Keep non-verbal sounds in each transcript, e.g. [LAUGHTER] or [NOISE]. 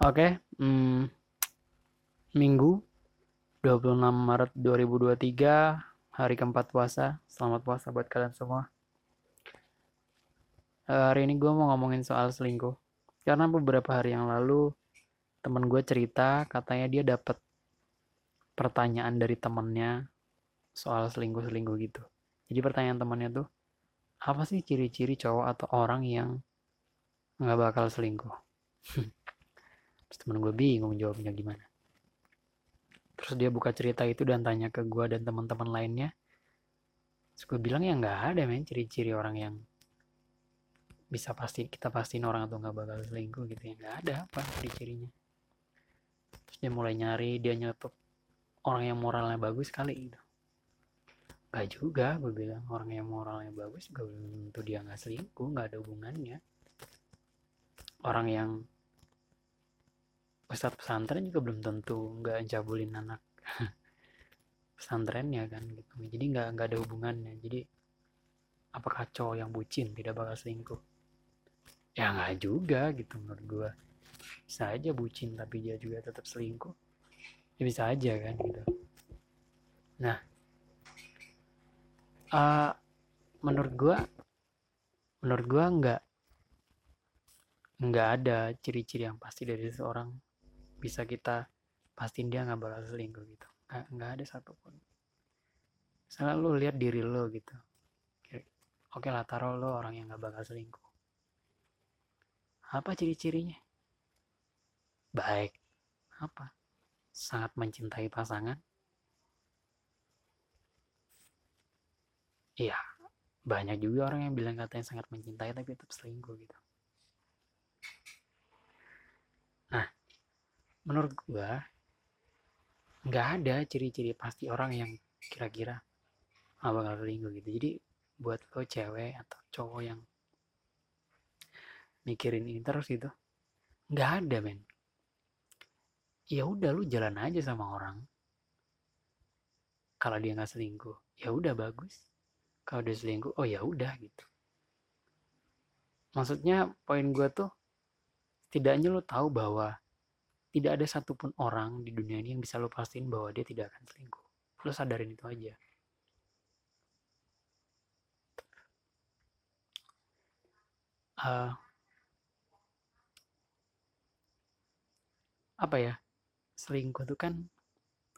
Oke, hmm, Minggu 26 Maret 2023, hari keempat puasa. Selamat puasa buat kalian semua. Eh, hari ini gue mau ngomongin soal selingkuh. Karena beberapa hari yang lalu temen gue cerita katanya dia dapat pertanyaan dari temennya soal selingkuh-selingkuh gitu. Jadi pertanyaan temennya tuh, apa sih ciri-ciri cowok atau orang yang nggak bakal selingkuh? [LAUGHS] Terus temen gue bingung jawabnya gimana. Terus dia buka cerita itu dan tanya ke gue dan teman-teman lainnya. Terus gue bilang ya nggak ada men. Ciri-ciri orang yang bisa pasti kita pastiin orang atau nggak bakal selingkuh gitu ya. Nggak ada apa ciri-cirinya. Terus dia mulai nyari dia nyetup orang yang moralnya bagus kali gitu. Gak juga gue bilang. Orang yang moralnya bagus belum tentu dia nggak selingkuh nggak ada hubungannya. Orang yang ustadz pesantren juga belum tentu nggak cabulin anak pesantrennya kan gitu. Jadi nggak nggak ada hubungannya. Jadi apakah cowok yang bucin tidak bakal selingkuh? Ya nggak juga gitu menurut gue bisa aja bucin tapi dia juga tetap selingkuh. Ya bisa aja kan gitu. Nah uh, menurut gue menurut gue nggak nggak ada ciri-ciri yang pasti dari seseorang bisa kita pastiin dia nggak bakal selingkuh gitu. Nggak nggak ada satupun. Misalnya lo lihat diri lo gitu. Oke lah taruh lo orang yang nggak bakal selingkuh. Apa ciri-cirinya? Baik. Apa? Sangat mencintai pasangan? Iya. Banyak juga orang yang bilang katanya sangat mencintai tapi tetap selingkuh gitu nah menurut gua nggak ada ciri-ciri pasti orang yang kira-kira ah bakal selingkuh gitu. Jadi buat lo cewek atau cowok yang mikirin ini terus gitu nggak ada men. Ya udah lu jalan aja sama orang. Kalau dia nggak selingkuh ya udah bagus. Kalau dia selingkuh oh ya udah gitu. Maksudnya poin gue tuh setidaknya lo tahu bahwa tidak ada satupun orang di dunia ini yang bisa lo pastiin bahwa dia tidak akan selingkuh. Lo sadarin itu aja. Uh, apa ya? Selingkuh itu kan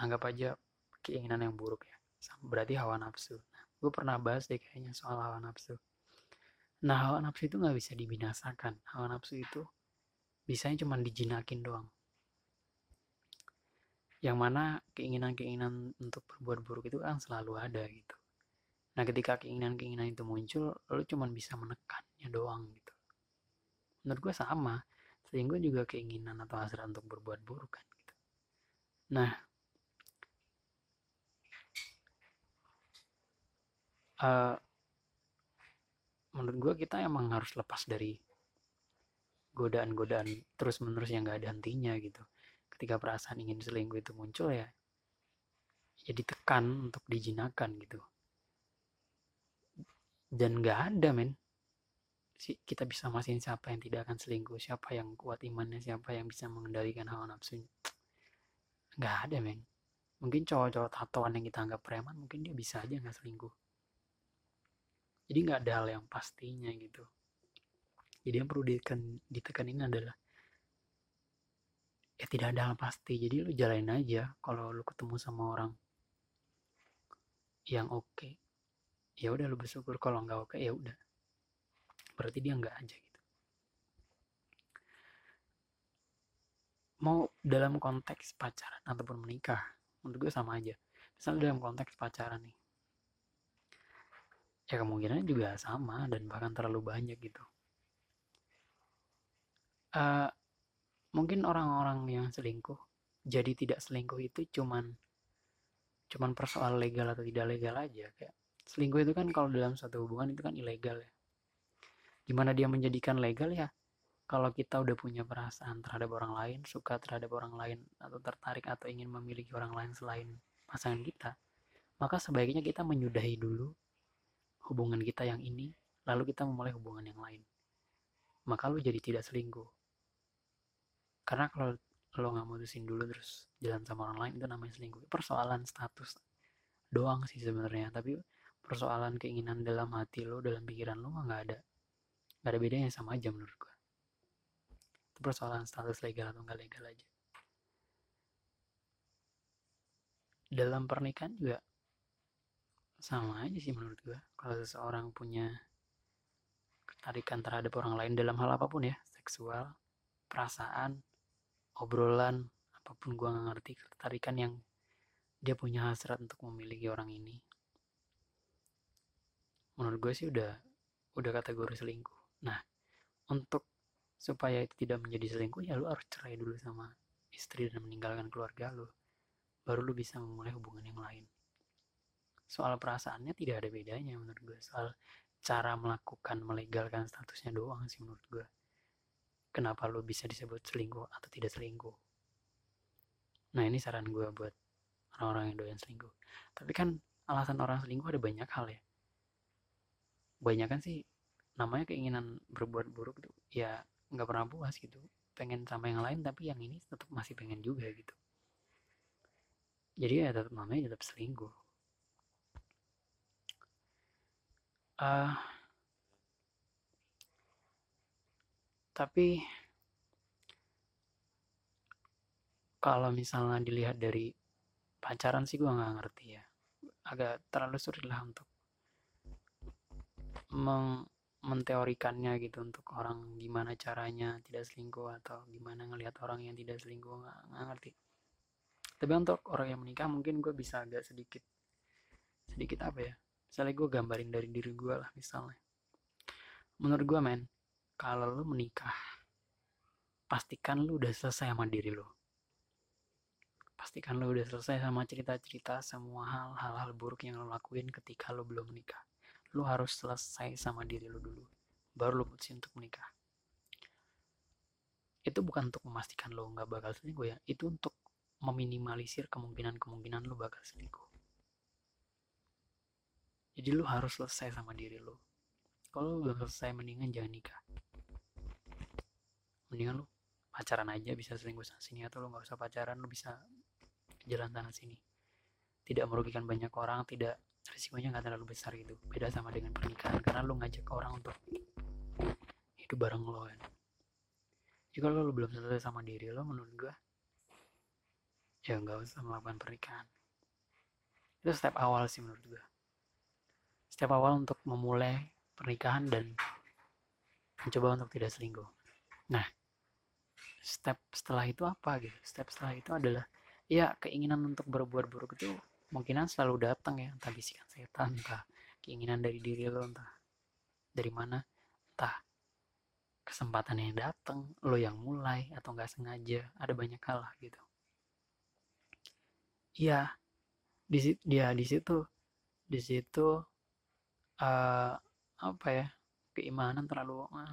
anggap aja keinginan yang buruk ya. Berarti hawa nafsu. Nah, gue pernah bahas deh kayaknya soal hawa nafsu. Nah hawa nafsu itu nggak bisa dibinasakan. Hawa nafsu itu bisanya cuma dijinakin doang yang mana keinginan-keinginan untuk berbuat buruk itu kan selalu ada gitu nah ketika keinginan-keinginan itu muncul lo cuma bisa menekannya doang gitu menurut gue sama selingkuh juga keinginan atau hasrat untuk berbuat buruk kan gitu. Nah, uh, menurut gue kita emang harus lepas dari godaan-godaan terus-menerus yang gak ada hentinya gitu. Ketika perasaan ingin selingkuh itu muncul ya, ya ditekan untuk dijinakan gitu. Dan gak ada men. Kita bisa mastiin siapa yang tidak akan selingkuh siapa yang kuat imannya siapa yang bisa mengendalikan hawa nafsunya nggak ada men. Mungkin cowok-cowok tatoan yang kita anggap preman mungkin dia bisa aja nggak selingkuh. Jadi nggak ada hal yang pastinya gitu. Jadi yang perlu ditekan ini adalah ya tidak ada hal pasti. Jadi lu jalanin aja kalau lu ketemu sama orang yang oke. Okay, ya udah lu bersyukur. Kalau nggak oke okay, ya udah. Berarti dia nggak aja gitu. Mau dalam konteks pacaran ataupun menikah menurut gue sama aja. Misalnya dalam konteks pacaran nih. Ya kemungkinan juga sama dan bahkan terlalu banyak gitu. Uh, mungkin orang-orang yang selingkuh jadi tidak selingkuh itu cuman cuman persoal legal atau tidak legal aja. Kayak selingkuh itu kan kalau dalam satu hubungan itu kan ilegal ya. Gimana dia menjadikan legal ya? Kalau kita udah punya perasaan terhadap orang lain suka terhadap orang lain atau tertarik atau ingin memiliki orang lain selain pasangan kita maka sebaiknya kita menyudahi dulu hubungan kita yang ini lalu kita memulai hubungan yang lain. Maka lu jadi tidak selingkuh karena kalau lo nggak mutusin dulu terus jalan sama orang lain itu namanya selingkuh. Persoalan status doang sih sebenarnya. Tapi persoalan keinginan dalam hati lo dalam pikiran lo nggak ada nggak ada bedanya sama aja menurut gue itu persoalan status legal atau nggak legal aja. Dalam pernikahan juga sama aja sih menurut gue kalau seseorang punya ketarikan terhadap orang lain dalam hal apa pun ya seksual perasaan obrolan apa pun gue nggak ngerti ketertarikan yang dia punya hasrat untuk memiliki orang ini. Menurut gue sih udah udah kategori selingkuh. Nah untuk supaya itu tidak menjadi selingkuh ya lu harus cerai dulu sama istri dan meninggalkan keluarga lu. Baru lu bisa memulai hubungan yang lain. Soal perasaannya tidak ada bedanya menurut gue soal cara melakukan melegalkan statusnya doang sih menurut gue kenapa lo bisa disebut selingkuh atau tidak selingkuh? Nah ini saran gue buat orang-orang yang doyan selingkuh. Tapi kan alasan orang selingkuh ada banyak hal ya. Banyak kan sih namanya keinginan berbuat buruk tuh ya nggak pernah puas gitu. Pengen sama yang lain tapi yang ini tetap masih pengen juga gitu. Jadi ya tetap namanya tetap selingkuh. Uh, tapi kalau misalnya dilihat dari pacaran sih gue nggak ngerti ya. Agak terlalu sulit lah untuk meng menteorikannya gitu untuk orang gimana caranya tidak selingkuh atau gimana ngelihat orang yang tidak selingkuh nggak, ngerti. Tapi untuk orang yang menikah mungkin gue bisa agak sedikit sedikit apa ya misalnya gue gambarin dari diri gue lah misalnya. Menurut gue men kalau lu menikah pastikan lu udah selesai sama diri lu. Pastikan lu udah selesai sama cerita-cerita semua hal hal-hal buruk yang lu lakuin ketika lu belum menikah. Lu harus selesai sama diri lu dulu baru lu putusin untuk menikah. Itu bukan untuk memastikan lo nggak bakal selingkuh ya itu untuk meminimalisir kemungkinan-kemungkinan lu bakal selingkuh. Jadi lu harus selesai sama diri lu kalau lu belum selesai mendingan jangan nikah. Mendingan lu pacaran aja bisa selingkuh sana sini atau lu nggak usah pacaran lu bisa jalan sana sini. Tidak merugikan banyak orang tidak risikonya nggak terlalu besar gitu. Beda sama dengan pernikahan karena lu ngajak orang untuk hidup bareng lo kan. Jadi kalau lu belum selesai sama diri lo menurut gua ya nggak usah melakukan pernikahan. Itu step awal sih menurut gua. Step awal untuk memulai pernikahan dan mencoba untuk tidak selingkuh. Nah, step setelah itu apa gitu? Step setelah itu adalah ya keinginan untuk berbuat buruk itu mungkinan selalu datang ya, entah bisikan setan, entah keinginan dari diri lo, entah dari mana, entah kesempatan yang datang, lo yang mulai atau nggak sengaja, ada banyak hal lah gitu. Iya, di dia di situ di situ uh, apa ya keimanan terlalu uh,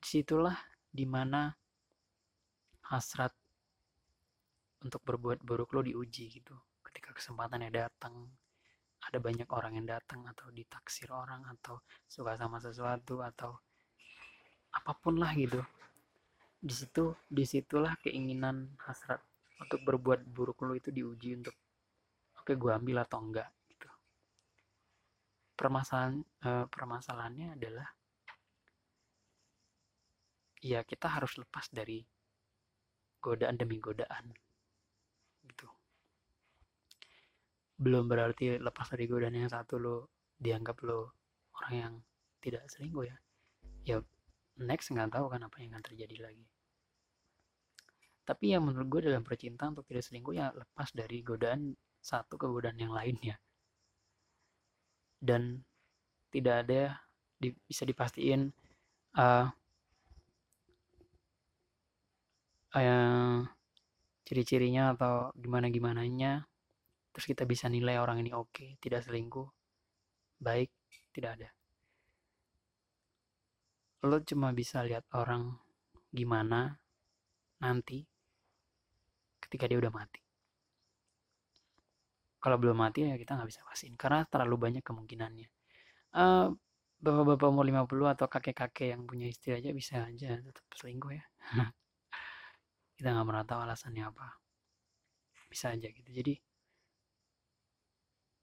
di situlah di mana hasrat untuk berbuat buruk lo diuji gitu. Ketika kesempatannya datang ada banyak orang yang datang atau ditaksir orang atau suka sama sesuatu atau apa pun lah gitu. Di situ di situlah keinginan hasrat untuk berbuat buruk lo itu diuji untuk oke okay, gue ambil atau enggak permasalahan uh, permasalahannya adalah ya kita harus lepas dari godaan demi godaan gitu. Belum berarti lepas dari godaan yang satu lo dianggap lo orang yang tidak selingkuh ya. Ya next nggak tahu kan apa yang akan terjadi lagi. Tapi yang menurut gue dalam percintaan untuk tidak selingkuh ya lepas dari godaan satu ke godaan yang lainnya dan tidak ada di, bisa dipastiin uh, uh, ciri-cirinya atau gimana gimananya terus kita bisa nilai orang ini oke okay, tidak selingkuh baik tidak ada. Lo cuma bisa lihat orang gimana nanti ketika dia udah mati kalau belum mati ya kita nggak bisa pastiin karena terlalu banyak kemungkinannya. Uh, bapak-bapak umur 50 atau kakek-kakek yang punya istri aja bisa aja tetap selingkuh ya. [LAUGHS] Kita nggak pernah tahu alasannya apa. Bisa aja gitu. Jadi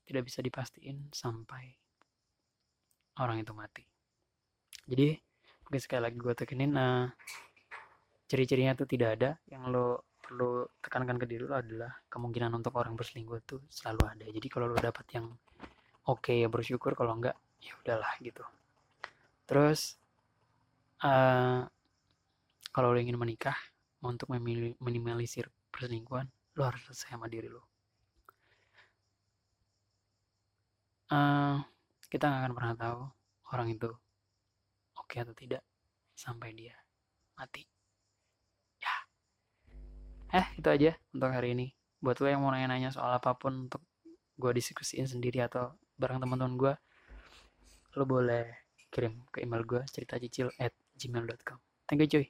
tidak bisa dipastiin sampai orang itu mati. Jadi mungkin sekali lagi gue tekenin nah ciri-cirinya tuh tidak ada. Yang lo perlu tekankan ke diri lo adalah kemungkinan untuk orang berselingkuh tuh selalu ada. Jadi kalau lo dapat yang oke okay, ya bersyukur. Kalau enggak ya udahlah gitu. Terus uh, kalau lo ingin menikah untuk meminimalisir perselingkuhan lo harus selesai sama diri lo uh, kita nggak akan pernah tahu orang itu oke okay atau tidak sampai dia mati eh itu aja untuk hari ini. Buat lo yang mau nanya-nanya soal apa pun untuk gue diskusiin sendiri atau bareng teman-teman gue lo boleh kirim ke email gue cerita cicil at gmail.com thank you cuy